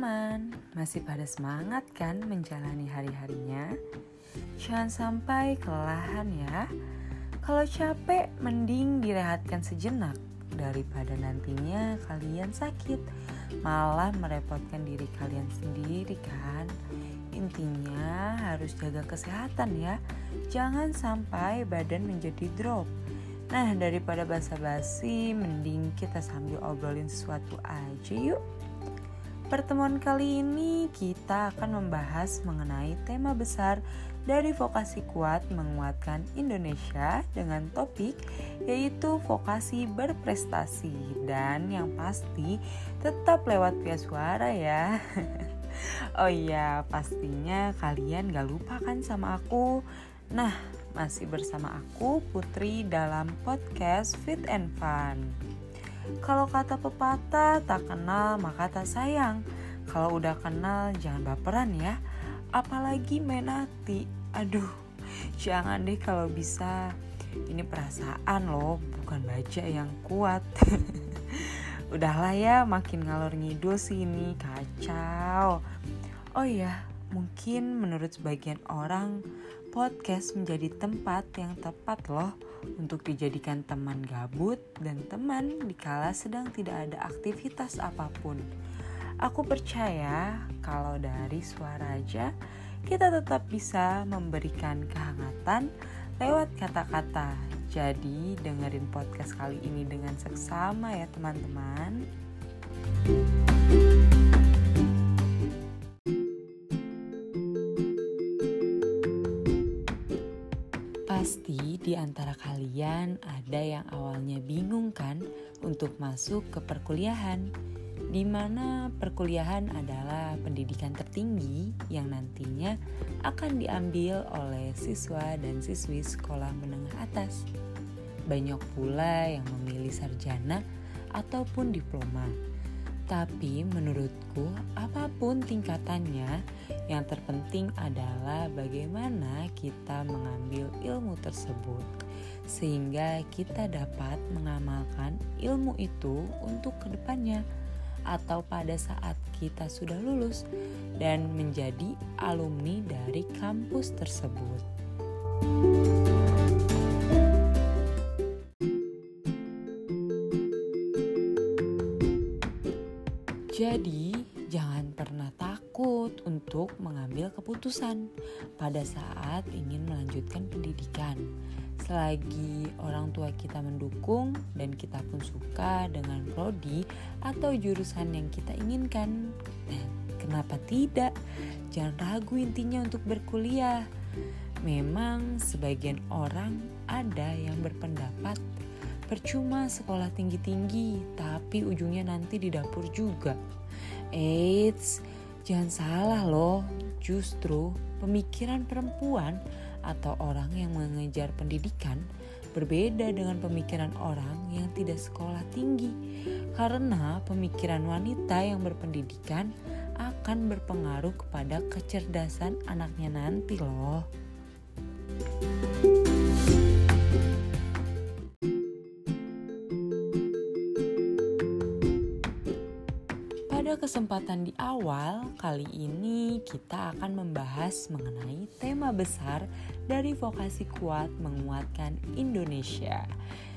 teman-teman, masih pada semangat kan menjalani hari-harinya? Jangan sampai kelelahan ya. Kalau capek, mending direhatkan sejenak daripada nantinya kalian sakit, malah merepotkan diri kalian sendiri kan. Intinya harus jaga kesehatan ya. Jangan sampai badan menjadi drop. Nah, daripada basa-basi, mending kita sambil obrolin sesuatu aja yuk. Pertemuan kali ini kita akan membahas mengenai tema besar dari vokasi kuat menguatkan Indonesia dengan topik yaitu vokasi berprestasi dan yang pasti tetap lewat via suara ya. oh iya, pastinya kalian gak lupa kan sama aku. Nah, masih bersama aku Putri dalam podcast Fit and Fun. Kalau kata pepatah tak kenal maka tak sayang. Kalau udah kenal jangan baperan ya. Apalagi main hati. Aduh, jangan deh kalau bisa. Ini perasaan loh, bukan baja yang kuat. Udahlah ya, makin ngalor ngidul sih ini kacau. Oh iya, mungkin menurut sebagian orang podcast menjadi tempat yang tepat loh untuk dijadikan teman gabut dan teman dikala sedang tidak ada aktivitas apa pun. Aku percaya kalau dari suara aja kita tetap bisa memberikan kehangatan lewat kata-kata. Jadi dengerin podcast kali ini dengan seksama ya teman-teman. Pasti di antara kalian ada yang awalnya bingung kan untuk masuk ke perkuliahan di mana perkuliahan adalah pendidikan tertinggi yang nantinya akan diambil oleh siswa dan siswi sekolah menengah atas. Banyak pula yang memilih sarjana ataupun diploma. Tapi menurutku apa pun tingkatannya, yang terpenting adalah bagaimana kita mengambil ilmu tersebut sehingga kita dapat mengamalkan ilmu itu untuk ke depannya atau pada saat kita sudah lulus dan menjadi alumni dari kampus tersebut. Jadi, keputusan pada saat ingin melanjutkan pendidikan. Selagi orang tua kita mendukung dan kita pun suka dengan prodi atau jurusan yang kita inginkan, dan kenapa tidak? Jangan ragu intinya untuk berkuliah. Memang sebagian orang ada yang berpendapat Percuma sekolah tinggi-tinggi, tapi ujungnya nanti di dapur juga. Eits, jangan salah loh. Justru pemikiran perempuan atau orang yang mengejar pendidikan berbeda dengan pemikiran orang yang tidak sekolah tinggi. Karena pemikiran wanita yang berpendidikan akan berpengaruh kepada kecerdasan anaknya nanti loh. Kesempatan di awal, kali ini kita akan membahas mengenai tema besar dari vokasi kuat menguatkan Indonesia.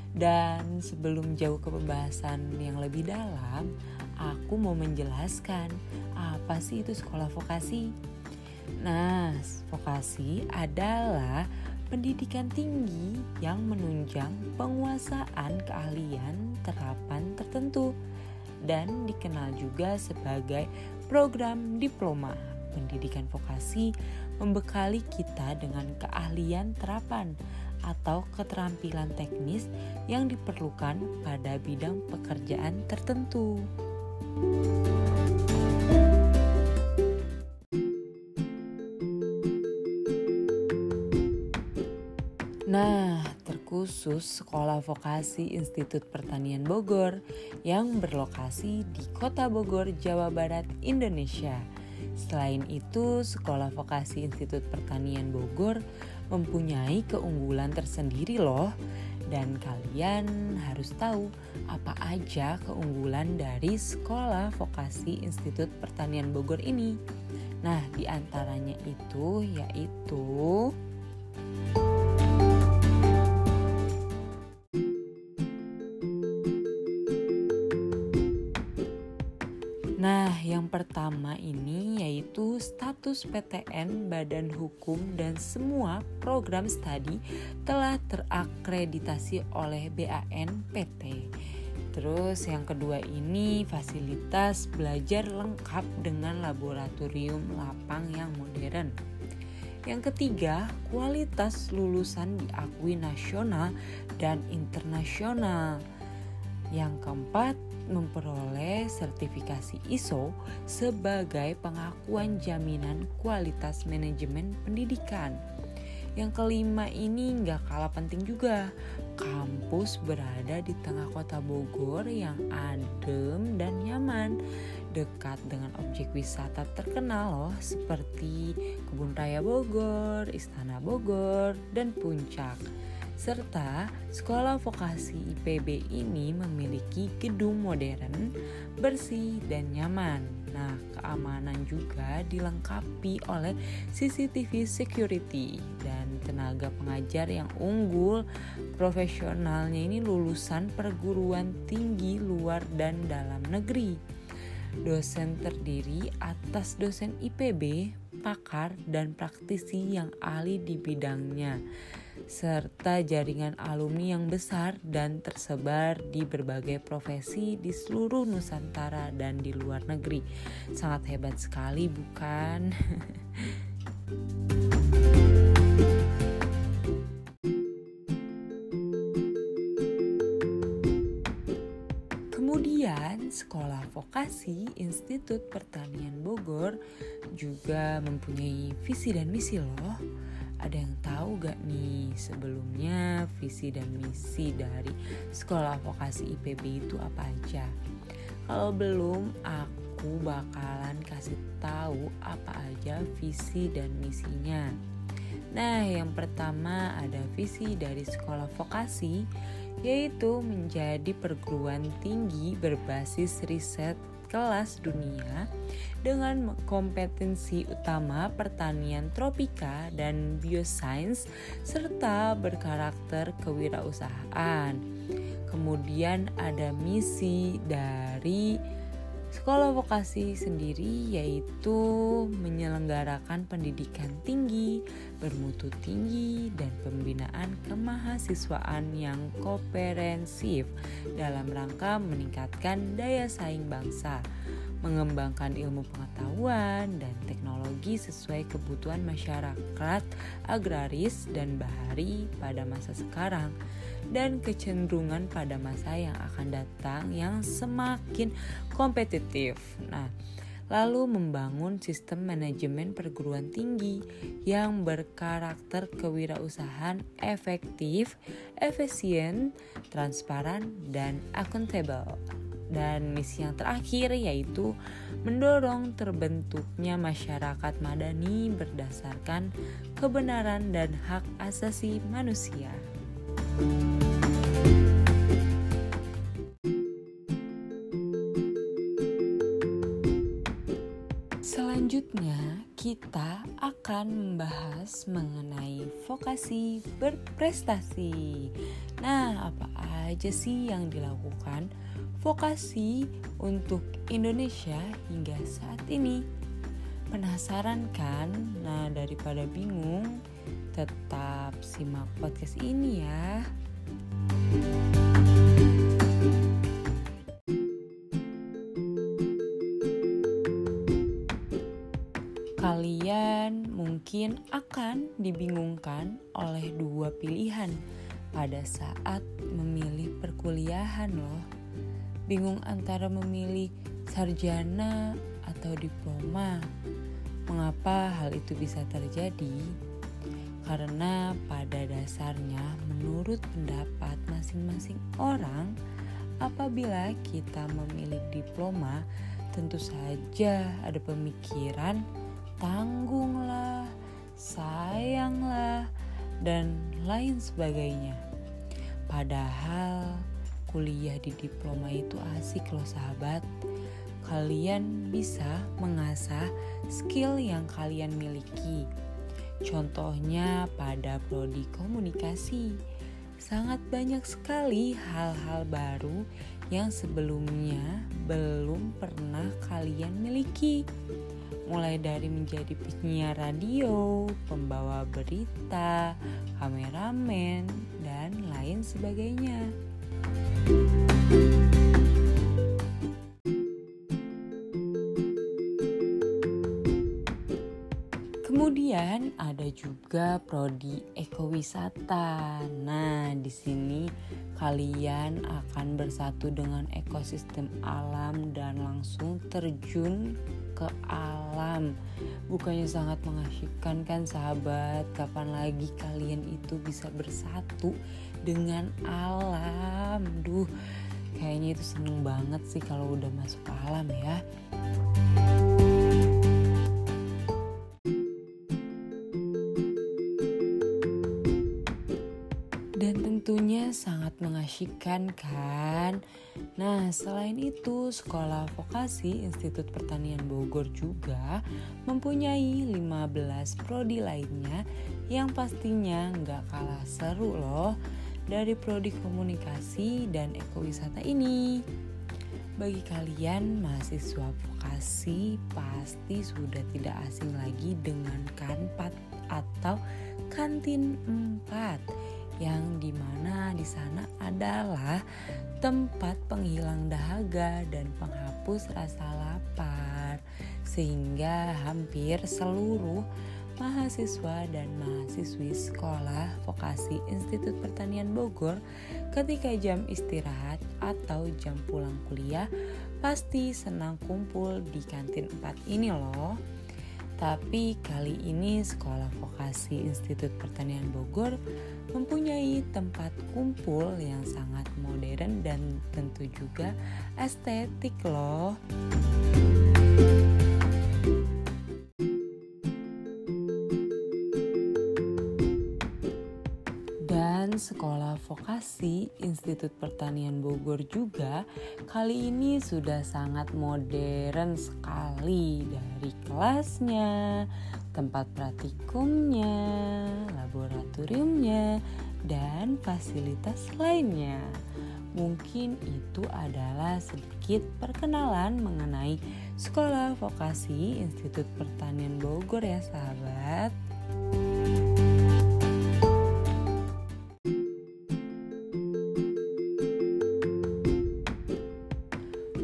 Dan sebelum jauh ke pembahasan yang lebih dalam, aku mau menjelaskan apa sih itu sekolah vokasi. Nah, vokasi adalah pendidikan tinggi yang menunjang penguasaan keahlian terapan tertentu dan dikenal juga sebagai program diploma. Pendidikan vokasi membekali kita dengan keahlian terapan atau keterampilan teknis yang diperlukan pada bidang pekerjaan tertentu. Nah, khusus Sekolah Vokasi Institut Pertanian Bogor yang berlokasi di Kota Bogor, Jawa Barat, Indonesia. Selain itu, Sekolah Vokasi Institut Pertanian Bogor mempunyai keunggulan tersendiri loh Dan kalian harus tahu apa aja keunggulan dari Sekolah Vokasi Institut Pertanian Bogor ini. Nah, di antaranya itu yaitu yaitu status PTN, Badan Hukum, dan semua program studi telah terakreditasi oleh BANPT. Terus yang kedua ini fasilitas belajar lengkap dengan laboratorium lapang yang modern. Yang ketiga, kualitas lulusan diakui nasional dan internasional. Yang keempat, memperoleh sertifikasi ISO sebagai pengakuan jaminan kualitas manajemen pendidikan. Yang kelima ini nggak kalah penting juga. Kampus berada di tengah kota Bogor yang adem dan nyaman, dekat dengan objek wisata terkenal loh seperti Kebun Raya Bogor, Istana Bogor, dan Puncak serta sekolah vokasi IPB ini memiliki gedung modern, bersih, dan nyaman. Nah, keamanan juga dilengkapi oleh CCTV security dan tenaga pengajar yang unggul. Profesionalnya ini lulusan perguruan tinggi luar dan dalam negeri. Dosen terdiri atas dosen IPB, pakar, dan praktisi yang ahli di bidangnya serta jaringan alumni yang besar dan tersebar di berbagai profesi di seluruh Nusantara dan di luar negeri. Sangat hebat sekali, bukan? Kemudian, Sekolah Vokasi Institut Pertanian Bogor juga mempunyai visi dan misi loh ada yang tahu gak nih sebelumnya visi dan misi dari sekolah vokasi IPB itu apa aja? Kalau belum, aku bakalan kasih tahu apa aja visi dan misinya. Nah, yang pertama ada visi dari sekolah vokasi yaitu menjadi perguruan tinggi berbasis riset kelas dunia dengan kompetensi utama pertanian tropika dan biosains serta berkarakter kewirausahaan. Kemudian ada misi dari Sekolah vokasi sendiri yaitu menyelenggarakan pendidikan tinggi, bermutu tinggi, dan pembinaan kemahasiswaan yang komprehensif dalam rangka meningkatkan daya saing bangsa, mengembangkan ilmu pengetahuan dan teknologi sesuai kebutuhan masyarakat agraris dan bahari pada masa sekarang dan kecenderungan pada masa yang akan datang yang semakin kompetitif. Nah, lalu membangun sistem manajemen perguruan tinggi yang berkarakter kewirausahaan efektif, efisien, transparan, dan accountable. Dan misi yang terakhir yaitu mendorong terbentuknya masyarakat madani berdasarkan kebenaran dan hak asasi manusia. Selanjutnya, kita akan membahas mengenai vokasi berprestasi. Nah, apa aja sih yang dilakukan vokasi untuk Indonesia hingga saat ini? Penasaran kan? Nah, daripada bingung, tetap simak podcast ini ya. Kalian mungkin akan dibingungkan oleh dua pilihan pada saat memilih perkuliahan loh. Bingung antara memilih sarjana atau diploma. Mengapa hal itu bisa terjadi? Karena pada dasarnya menurut pendapat masing-masing orang apabila kita memilih diploma tentu saja ada pemikiran tanggunglah, sayanglah, dan lain sebagainya. Padahal kuliah di diploma itu asik loh sahabat. Kalian bisa mengasah skill yang kalian miliki. Contohnya pada prodi komunikasi. Sangat banyak sekali hal-hal baru yang sebelumnya belum pernah kalian miliki mulai dari menjadi penyiar radio, pembawa berita, kameramen, dan lain sebagainya. Kemudian ada juga prodi ekowisata. Nah, di sini kalian akan bersatu dengan ekosistem alam dan langsung terjun ke alam. Bukannya sangat mengasyikkan kan sahabat? Kapan lagi kalian itu bisa bersatu dengan alam? Duh, kayaknya itu seneng banget sih kalau udah masuk alam ya. Mengasyikkan kan. Nah, selain itu, Sekolah Vokasi Institut Pertanian Bogor juga mempunyai 15 prodi lainnya yang pastinya nggak kalah seru loh dari prodi komunikasi dan ekowisata ini. Bagi kalian mahasiswa vokasi pasti sudah tidak asing lagi dengan kanpat atau kantin 4 yang di mana di sana adalah tempat penghilang dahaga dan penghapus rasa lapar sehingga hampir seluruh mahasiswa dan mahasiswi sekolah vokasi Institut Pertanian Bogor ketika jam istirahat atau jam pulang kuliah pasti senang kumpul di kantin 4 ini loh. Tapi kali ini Sekolah Vokasi Institut Pertanian Bogor mempunyai tempat kumpul yang sangat modern dan tentu juga estetik loh. Vokasi Institut Pertanian Bogor juga kali ini sudah sangat modern sekali dari kelasnya, tempat praktikumnya, laboratoriumnya, dan fasilitas lainnya. Mungkin itu adalah sedikit perkenalan mengenai Sekolah Vokasi Institut Pertanian Bogor ya sahabat.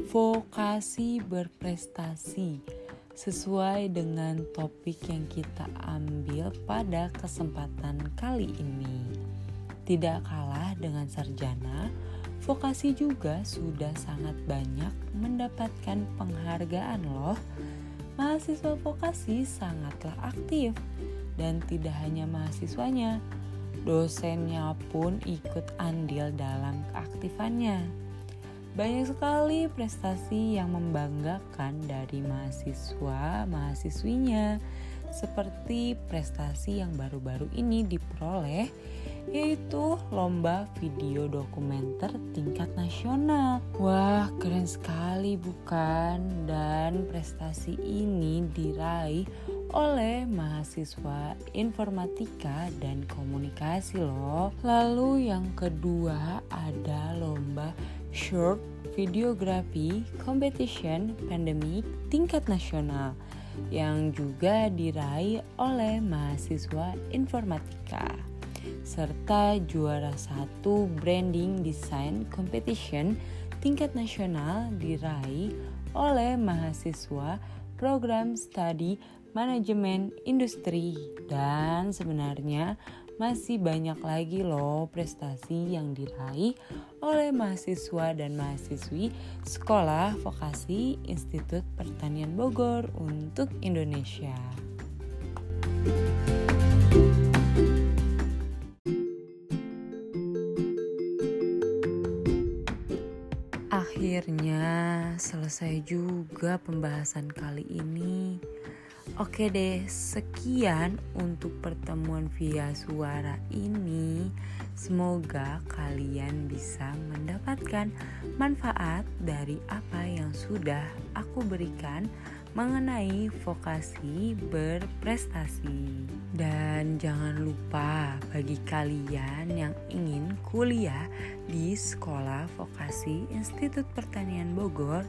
Vokasi berprestasi sesuai dengan topik yang kita ambil pada kesempatan kali ini. Tidak kalah dengan sarjana, vokasi juga sudah sangat banyak mendapatkan penghargaan loh. Mahasiswa vokasi sangatlah aktif dan tidak hanya mahasiswanya, dosennya pun ikut andil dalam keaktifannya. Banyak sekali prestasi yang membanggakan dari mahasiswa mahasiswinya seperti prestasi yang baru-baru ini diperoleh yaitu lomba video dokumenter tingkat nasional. Wah, keren sekali bukan? Dan prestasi ini diraih oleh mahasiswa informatika dan komunikasi loh. Lalu yang kedua ada lomba short videography competition pandemic tingkat nasional yang juga diraih oleh mahasiswa informatika serta juara satu branding design competition tingkat nasional diraih oleh mahasiswa program studi manajemen industri. Dan sebenarnya masih banyak lagi loh prestasi yang diraih oleh mahasiswa dan mahasiswi Sekolah Vokasi Institut Pertanian Bogor untuk Indonesia. Akhirnya selesai juga pembahasan kali ini. Oke deh, sekian untuk pertemuan via suara ini. Semoga kalian bisa mendapatkan manfaat dari apa yang sudah aku berikan mengenai vokasi berprestasi. Dan jangan lupa bagi kalian yang ingin kuliah di Sekolah Vokasi Institut Pertanian Bogor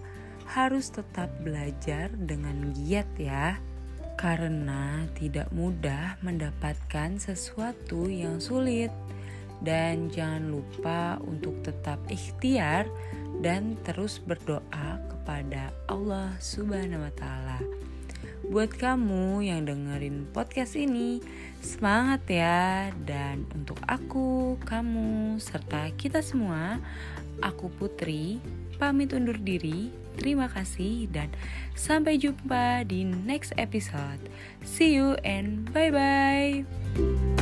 harus tetap belajar dengan giat ya karena tidak mudah mendapatkan sesuatu yang sulit dan jangan lupa untuk tetap ikhtiar dan terus berdoa kepada Allah Subhanahu wa taala. Buat kamu yang dengerin podcast ini, semangat ya dan untuk aku, kamu serta kita semua, aku Putri pamit undur diri. Terima kasih dan sampai jumpa di next episode. See you and bye bye.